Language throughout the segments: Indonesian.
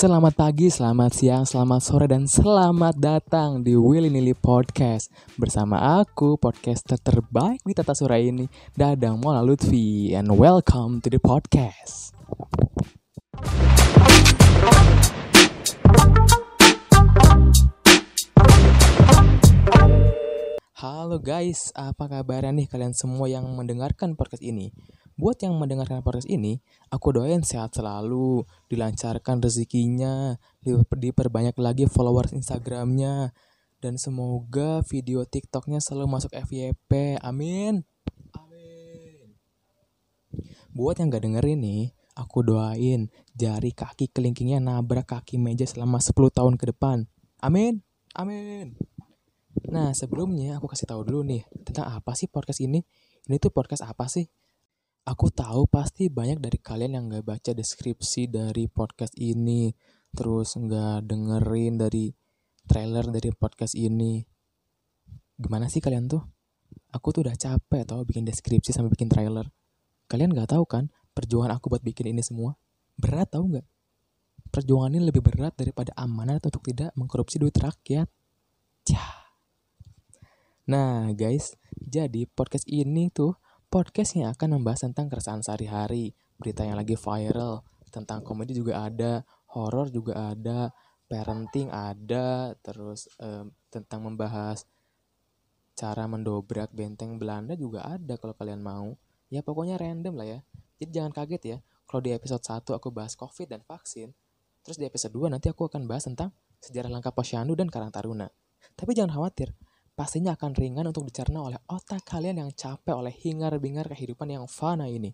Selamat pagi, selamat siang, selamat sore, dan selamat datang di Willy Nili Podcast Bersama aku, podcaster terbaik di Tata Surya ini Dadang Mola Lutfi And welcome to the podcast Halo guys, apa kabarnya nih kalian semua yang mendengarkan podcast ini? Buat yang mendengarkan podcast ini, aku doain sehat selalu, dilancarkan rezekinya, diperbanyak lagi followers Instagramnya, dan semoga video TikToknya selalu masuk FYP. Amin. Amin. Buat yang gak dengerin nih, aku doain jari kaki kelingkingnya nabrak kaki meja selama 10 tahun ke depan. Amin. Amin. Nah, sebelumnya aku kasih tahu dulu nih tentang apa sih podcast ini. Ini tuh podcast apa sih? Aku tahu pasti banyak dari kalian yang nggak baca deskripsi dari podcast ini, terus nggak dengerin dari trailer dari podcast ini. Gimana sih kalian tuh? Aku tuh udah capek tau bikin deskripsi sama bikin trailer. Kalian nggak tahu kan perjuangan aku buat bikin ini semua? Berat tau nggak? Perjuangan ini lebih berat daripada amanat untuk tidak mengkorupsi duit rakyat. Cah. Nah, guys, jadi podcast ini tuh podcast yang akan membahas tentang keresahan sehari-hari, berita yang lagi viral, tentang komedi juga ada, horor juga ada, parenting ada, terus um, tentang membahas cara mendobrak benteng Belanda juga ada kalau kalian mau. Ya pokoknya random lah ya. Jadi jangan kaget ya, kalau di episode 1 aku bahas COVID dan vaksin, terus di episode 2 nanti aku akan bahas tentang sejarah langkah posyandu dan Karang Taruna. Tapi jangan khawatir, pastinya akan ringan untuk dicerna oleh otak kalian yang capek oleh hingar-bingar kehidupan yang fana ini.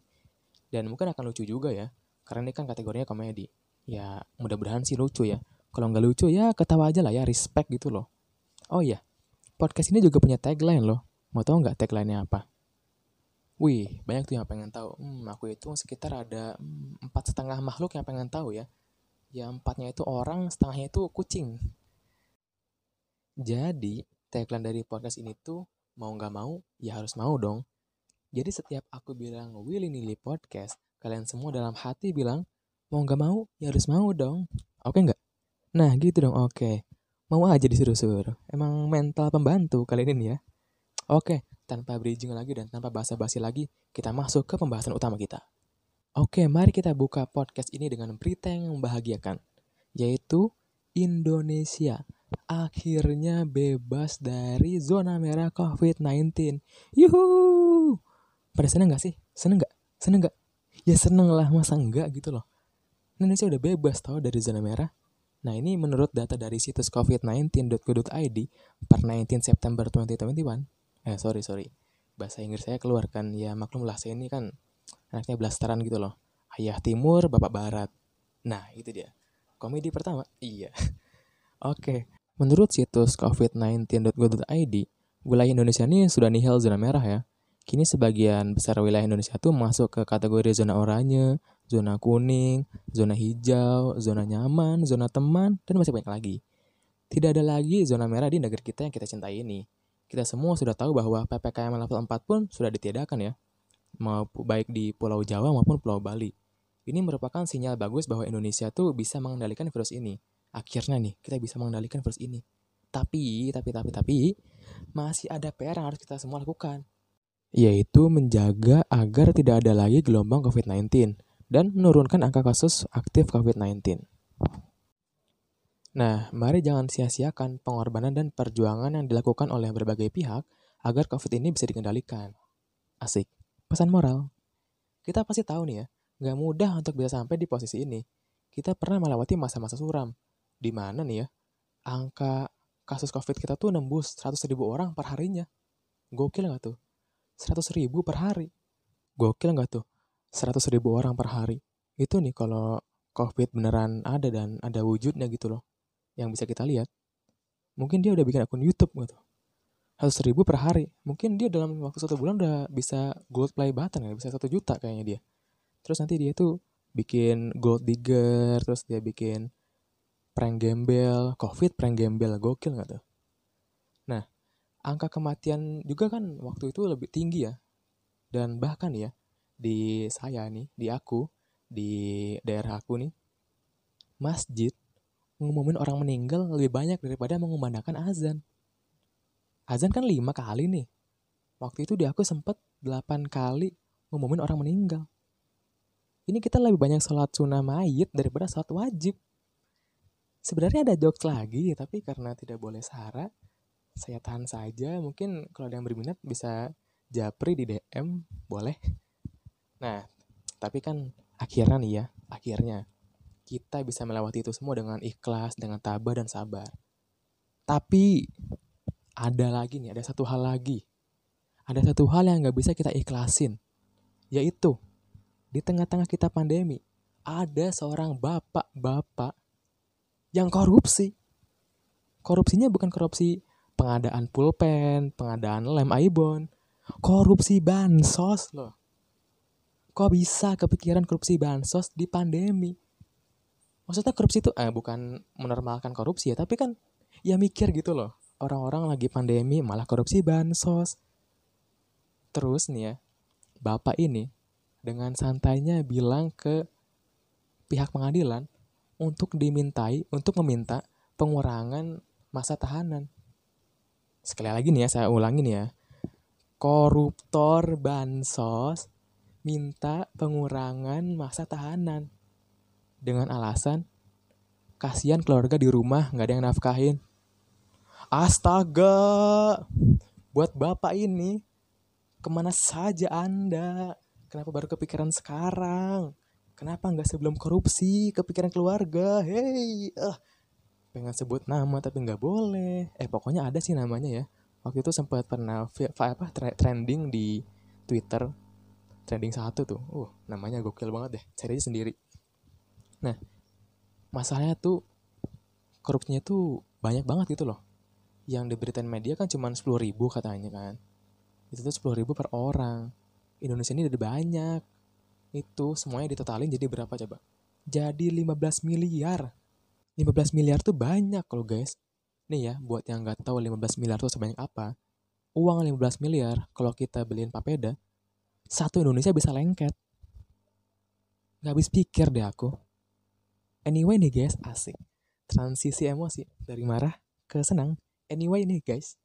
Dan mungkin akan lucu juga ya, karena ini kan kategorinya komedi. Ya, mudah-mudahan sih lucu ya. Kalau nggak lucu ya ketawa aja lah ya, respect gitu loh. Oh iya, podcast ini juga punya tagline loh. Mau tau nggak tagline-nya apa? Wih, banyak tuh yang pengen tahu. Hmm, aku itu sekitar ada hmm, empat setengah makhluk yang pengen tahu ya. Ya empatnya itu orang, setengahnya itu kucing. Jadi, tagline dari podcast ini tuh mau nggak mau ya harus mau dong. Jadi setiap aku bilang Willy Nili Podcast, kalian semua dalam hati bilang mau nggak mau ya harus mau dong. Oke nggak? Nah gitu dong oke. Mau aja disuruh-suruh. Emang mental pembantu kalian ini ya. Oke, tanpa bridging lagi dan tanpa basa-basi lagi, kita masuk ke pembahasan utama kita. Oke, mari kita buka podcast ini dengan berita yang membahagiakan, yaitu Indonesia akhirnya bebas dari zona merah COVID-19. Yuhu! Pada seneng gak sih? Seneng gak? Seneng gak? Ya seneng lah, masa enggak gitu loh. Indonesia udah bebas tau dari zona merah. Nah ini menurut data dari situs covid19.go.id per 19 September 2021. Eh sorry sorry, bahasa Inggris saya keluarkan ya maklum lah saya ini kan anaknya blasteran gitu loh. Ayah timur, bapak barat. Nah itu dia. Komedi pertama, iya. Oke, menurut situs covid19.go.id, wilayah Indonesia ini sudah nihil zona merah ya. Kini sebagian besar wilayah Indonesia tuh masuk ke kategori zona oranye, zona kuning, zona hijau, zona nyaman, zona teman, dan masih banyak lagi. Tidak ada lagi zona merah di negeri kita yang kita cintai ini. Kita semua sudah tahu bahwa PPKM level 4 pun sudah ditiadakan ya, mau baik di Pulau Jawa maupun Pulau Bali. Ini merupakan sinyal bagus bahwa Indonesia tuh bisa mengendalikan virus ini. Akhirnya nih, kita bisa mengendalikan virus ini. Tapi, tapi, tapi, tapi, masih ada PR yang harus kita semua lakukan. Yaitu menjaga agar tidak ada lagi gelombang COVID-19 dan menurunkan angka kasus aktif COVID-19. Nah, mari jangan sia-siakan pengorbanan dan perjuangan yang dilakukan oleh berbagai pihak agar COVID ini bisa dikendalikan. Asik. Pesan moral. Kita pasti tahu nih ya, nggak mudah untuk bisa sampai di posisi ini. Kita pernah melewati masa-masa suram. Di mana nih ya, angka kasus COVID kita tuh nembus 100 ribu orang per harinya. Gokil nggak tuh? 100 ribu per hari. Gokil nggak tuh? 100 ribu orang per hari. Itu nih kalau COVID beneran ada dan ada wujudnya gitu loh yang bisa kita lihat, mungkin dia udah bikin akun YouTube gitu. Harus ribu per hari. Mungkin dia dalam waktu satu bulan udah bisa gold play button ya, bisa satu juta kayaknya dia. Terus nanti dia tuh bikin gold digger, terus dia bikin prank gembel, covid prank gembel, gokil nggak tuh? Nah, angka kematian juga kan waktu itu lebih tinggi ya. Dan bahkan ya, di saya nih, di aku, di daerah aku nih, masjid ngumumin orang meninggal lebih banyak daripada mengumandangkan azan. Azan kan lima kali nih. Waktu itu di aku sempet delapan kali ngumumin orang meninggal. Ini kita lebih banyak sholat sunnah mayit daripada sholat wajib. Sebenarnya ada jokes lagi, tapi karena tidak boleh sara, saya tahan saja. Mungkin kalau ada yang berminat bisa japri di DM, boleh. Nah, tapi kan akhirnya nih ya, akhirnya kita bisa melewati itu semua dengan ikhlas, dengan tabah dan sabar. Tapi ada lagi nih, ada satu hal lagi. Ada satu hal yang nggak bisa kita ikhlasin, yaitu di tengah-tengah kita pandemi, ada seorang bapak-bapak yang korupsi. Korupsinya bukan korupsi pengadaan pulpen, pengadaan lem Aibon, korupsi bansos loh. Kok bisa kepikiran korupsi bansos di pandemi? maksudnya korupsi itu eh bukan menormalkan korupsi ya tapi kan ya mikir gitu loh orang-orang lagi pandemi malah korupsi bansos terus nih ya bapak ini dengan santainya bilang ke pihak pengadilan untuk dimintai untuk meminta pengurangan masa tahanan sekali lagi nih ya saya ulangin ya koruptor bansos minta pengurangan masa tahanan dengan alasan kasihan keluarga di rumah nggak ada yang nafkahin. Astaga, buat bapak ini ke mana saja anda? Kenapa baru kepikiran sekarang? Kenapa nggak sebelum korupsi kepikiran keluarga? Hei, uh, pengen sebut nama tapi nggak boleh. Eh pokoknya ada sih namanya ya. Waktu itu sempat pernah apa trending di Twitter trending satu tuh. Uh, namanya gokil banget deh. Cari aja sendiri. Nah, masalahnya tuh korupsinya tuh banyak banget gitu loh. Yang diberitain media kan cuma 10 ribu katanya kan. Itu tuh 10 ribu per orang. Indonesia ini ada banyak. Itu semuanya ditotalin jadi berapa coba? Jadi 15 miliar. 15 miliar tuh banyak loh guys. Nih ya, buat yang nggak tahu 15 miliar tuh sebanyak apa. Uang 15 miliar kalau kita beliin papeda, satu Indonesia bisa lengket. Gak habis pikir deh aku. Anyway nih guys, asik. Transisi emosi dari marah ke senang. Anyway nih guys,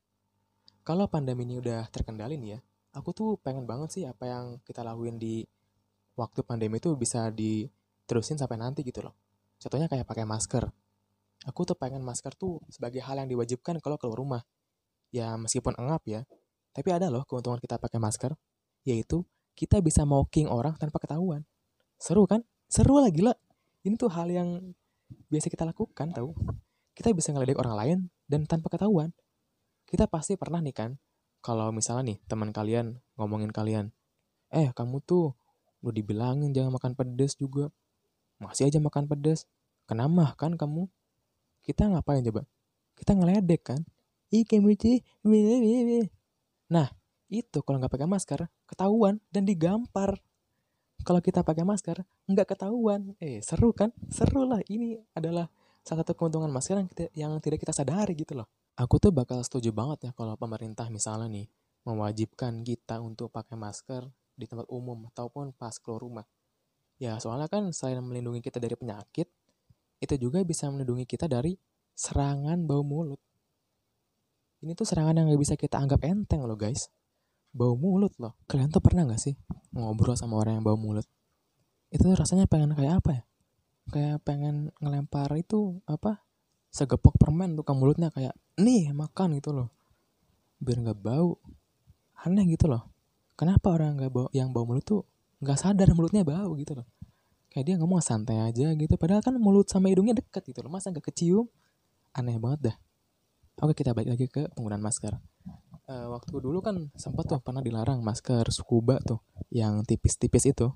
kalau pandemi ini udah terkendali nih ya, aku tuh pengen banget sih apa yang kita lakuin di waktu pandemi itu bisa diterusin sampai nanti gitu loh. Contohnya kayak pakai masker. Aku tuh pengen masker tuh sebagai hal yang diwajibkan kalau keluar rumah. Ya meskipun engap ya, tapi ada loh keuntungan kita pakai masker, yaitu kita bisa mocking orang tanpa ketahuan. Seru kan? Seru lah gila ini tuh hal yang biasa kita lakukan tahu kita bisa ngeledek orang lain dan tanpa ketahuan kita pasti pernah nih kan kalau misalnya nih teman kalian ngomongin kalian eh kamu tuh udah dibilangin jangan makan pedas juga. Masih aja makan pedas kenapa kan kamu. Kita ngapain coba? Kita ngeledek kan? Nah itu kalau nggak pakai masker ketahuan dan digampar. Kalau kita pakai masker nggak ketahuan. Eh seru kan? Seru lah. Ini adalah salah satu keuntungan masker yang, kita, yang tidak kita sadari gitu loh. Aku tuh bakal setuju banget ya kalau pemerintah misalnya nih mewajibkan kita untuk pakai masker di tempat umum ataupun pas keluar rumah ya soalnya kan selain melindungi kita dari penyakit itu juga bisa melindungi kita dari serangan bau mulut ini tuh serangan yang gak bisa kita anggap enteng loh guys bau mulut loh. Kalian tuh pernah gak sih ngobrol sama orang yang bau mulut? Itu rasanya pengen kayak apa ya? Kayak pengen ngelempar itu apa? Segepok permen tuh ke mulutnya kayak nih makan gitu loh. Biar nggak bau. Aneh gitu loh. Kenapa orang nggak bau yang bau mulut tuh nggak sadar mulutnya bau gitu loh? Kayak dia ngomong santai aja gitu. Padahal kan mulut sama hidungnya deket gitu loh. Masa nggak kecium? Aneh banget dah. Oke kita balik lagi ke penggunaan masker uh, waktu dulu kan sempat tuh pernah dilarang masker scuba tuh yang tipis-tipis itu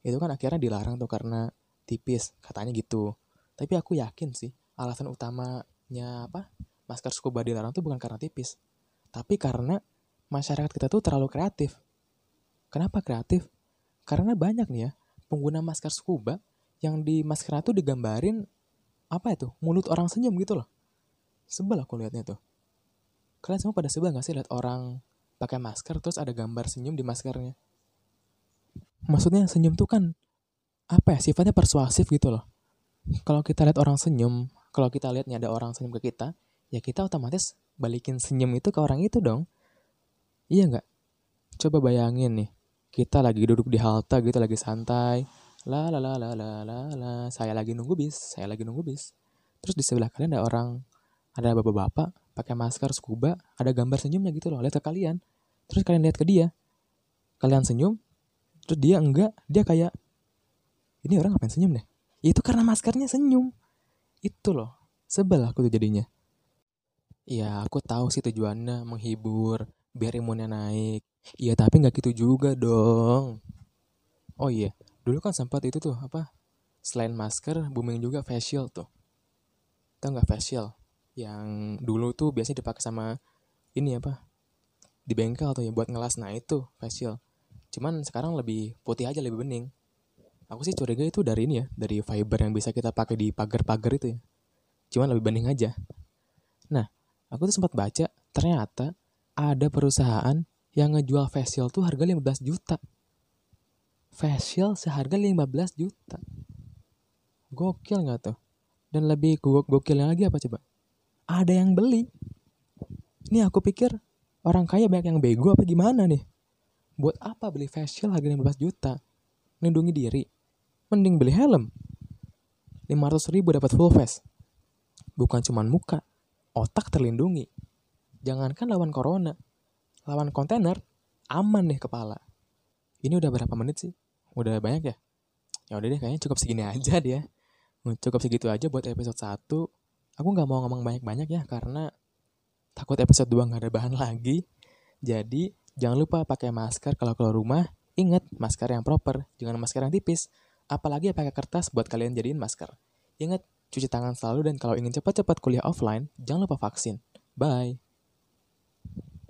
itu kan akhirnya dilarang tuh karena tipis katanya gitu tapi aku yakin sih alasan utamanya apa masker scuba dilarang tuh bukan karena tipis tapi karena masyarakat kita tuh terlalu kreatif kenapa kreatif karena banyak nih ya pengguna masker scuba yang di masker tuh digambarin apa itu mulut orang senyum gitu loh sebel aku liatnya tuh Kalian semua pada sebel gak sih lihat orang pakai masker terus ada gambar senyum di maskernya? Maksudnya senyum tuh kan apa ya sifatnya persuasif gitu loh. kalau kita lihat orang senyum, kalau kita lihat nih ada orang senyum ke kita, ya kita otomatis balikin senyum itu ke orang itu dong. Iya nggak? Coba bayangin nih, kita lagi duduk di halte gitu lagi santai, la la la la la la la, saya lagi nunggu bis, saya lagi nunggu bis. Terus di sebelah kalian ada orang, ada bapak-bapak pakai masker scuba, ada gambar senyumnya gitu loh, lihat ke kalian. Terus kalian lihat ke dia, kalian senyum, terus dia enggak, dia kayak ini orang ngapain senyum deh? Itu karena maskernya senyum. Itu loh, sebel aku tuh jadinya. Ya aku tahu sih tujuannya menghibur, biar imunnya naik. Iya tapi nggak gitu juga dong. Oh iya, dulu kan sempat itu tuh apa? Selain masker, booming juga facial tuh. Tahu nggak facial? Yang dulu tuh biasanya dipakai sama ini apa? Di bengkel tuh ya buat ngelas. Nah itu facial. Cuman sekarang lebih putih aja, lebih bening. Aku sih curiga itu dari ini ya, dari fiber yang bisa kita pakai di pagar-pagar itu ya. Cuman lebih bening aja. Nah, aku tuh sempat baca, ternyata ada perusahaan yang ngejual facial tuh harga 15 juta. Facial seharga 15 juta. Gokil nggak tuh? Dan lebih go gokilnya lagi apa coba? Ada yang beli. Ini aku pikir orang kaya banyak yang bego apa gimana nih? Buat apa beli facial harga 15 juta? Lindungi diri mending beli helm. 500 ribu dapat full face. Bukan cuma muka, otak terlindungi. Jangankan lawan corona, lawan kontainer, aman nih kepala. Ini udah berapa menit sih? Udah banyak ya? Ya udah deh, kayaknya cukup segini aja dia. Cukup segitu aja buat episode 1. Aku nggak mau ngomong banyak-banyak ya, karena takut episode 2 nggak ada bahan lagi. Jadi, jangan lupa pakai masker kalau keluar rumah. Ingat, masker yang proper, jangan masker yang tipis. Apalagi pakai kertas buat kalian jadiin masker. Ingat, cuci tangan selalu dan kalau ingin cepat-cepat kuliah offline, jangan lupa vaksin. Bye.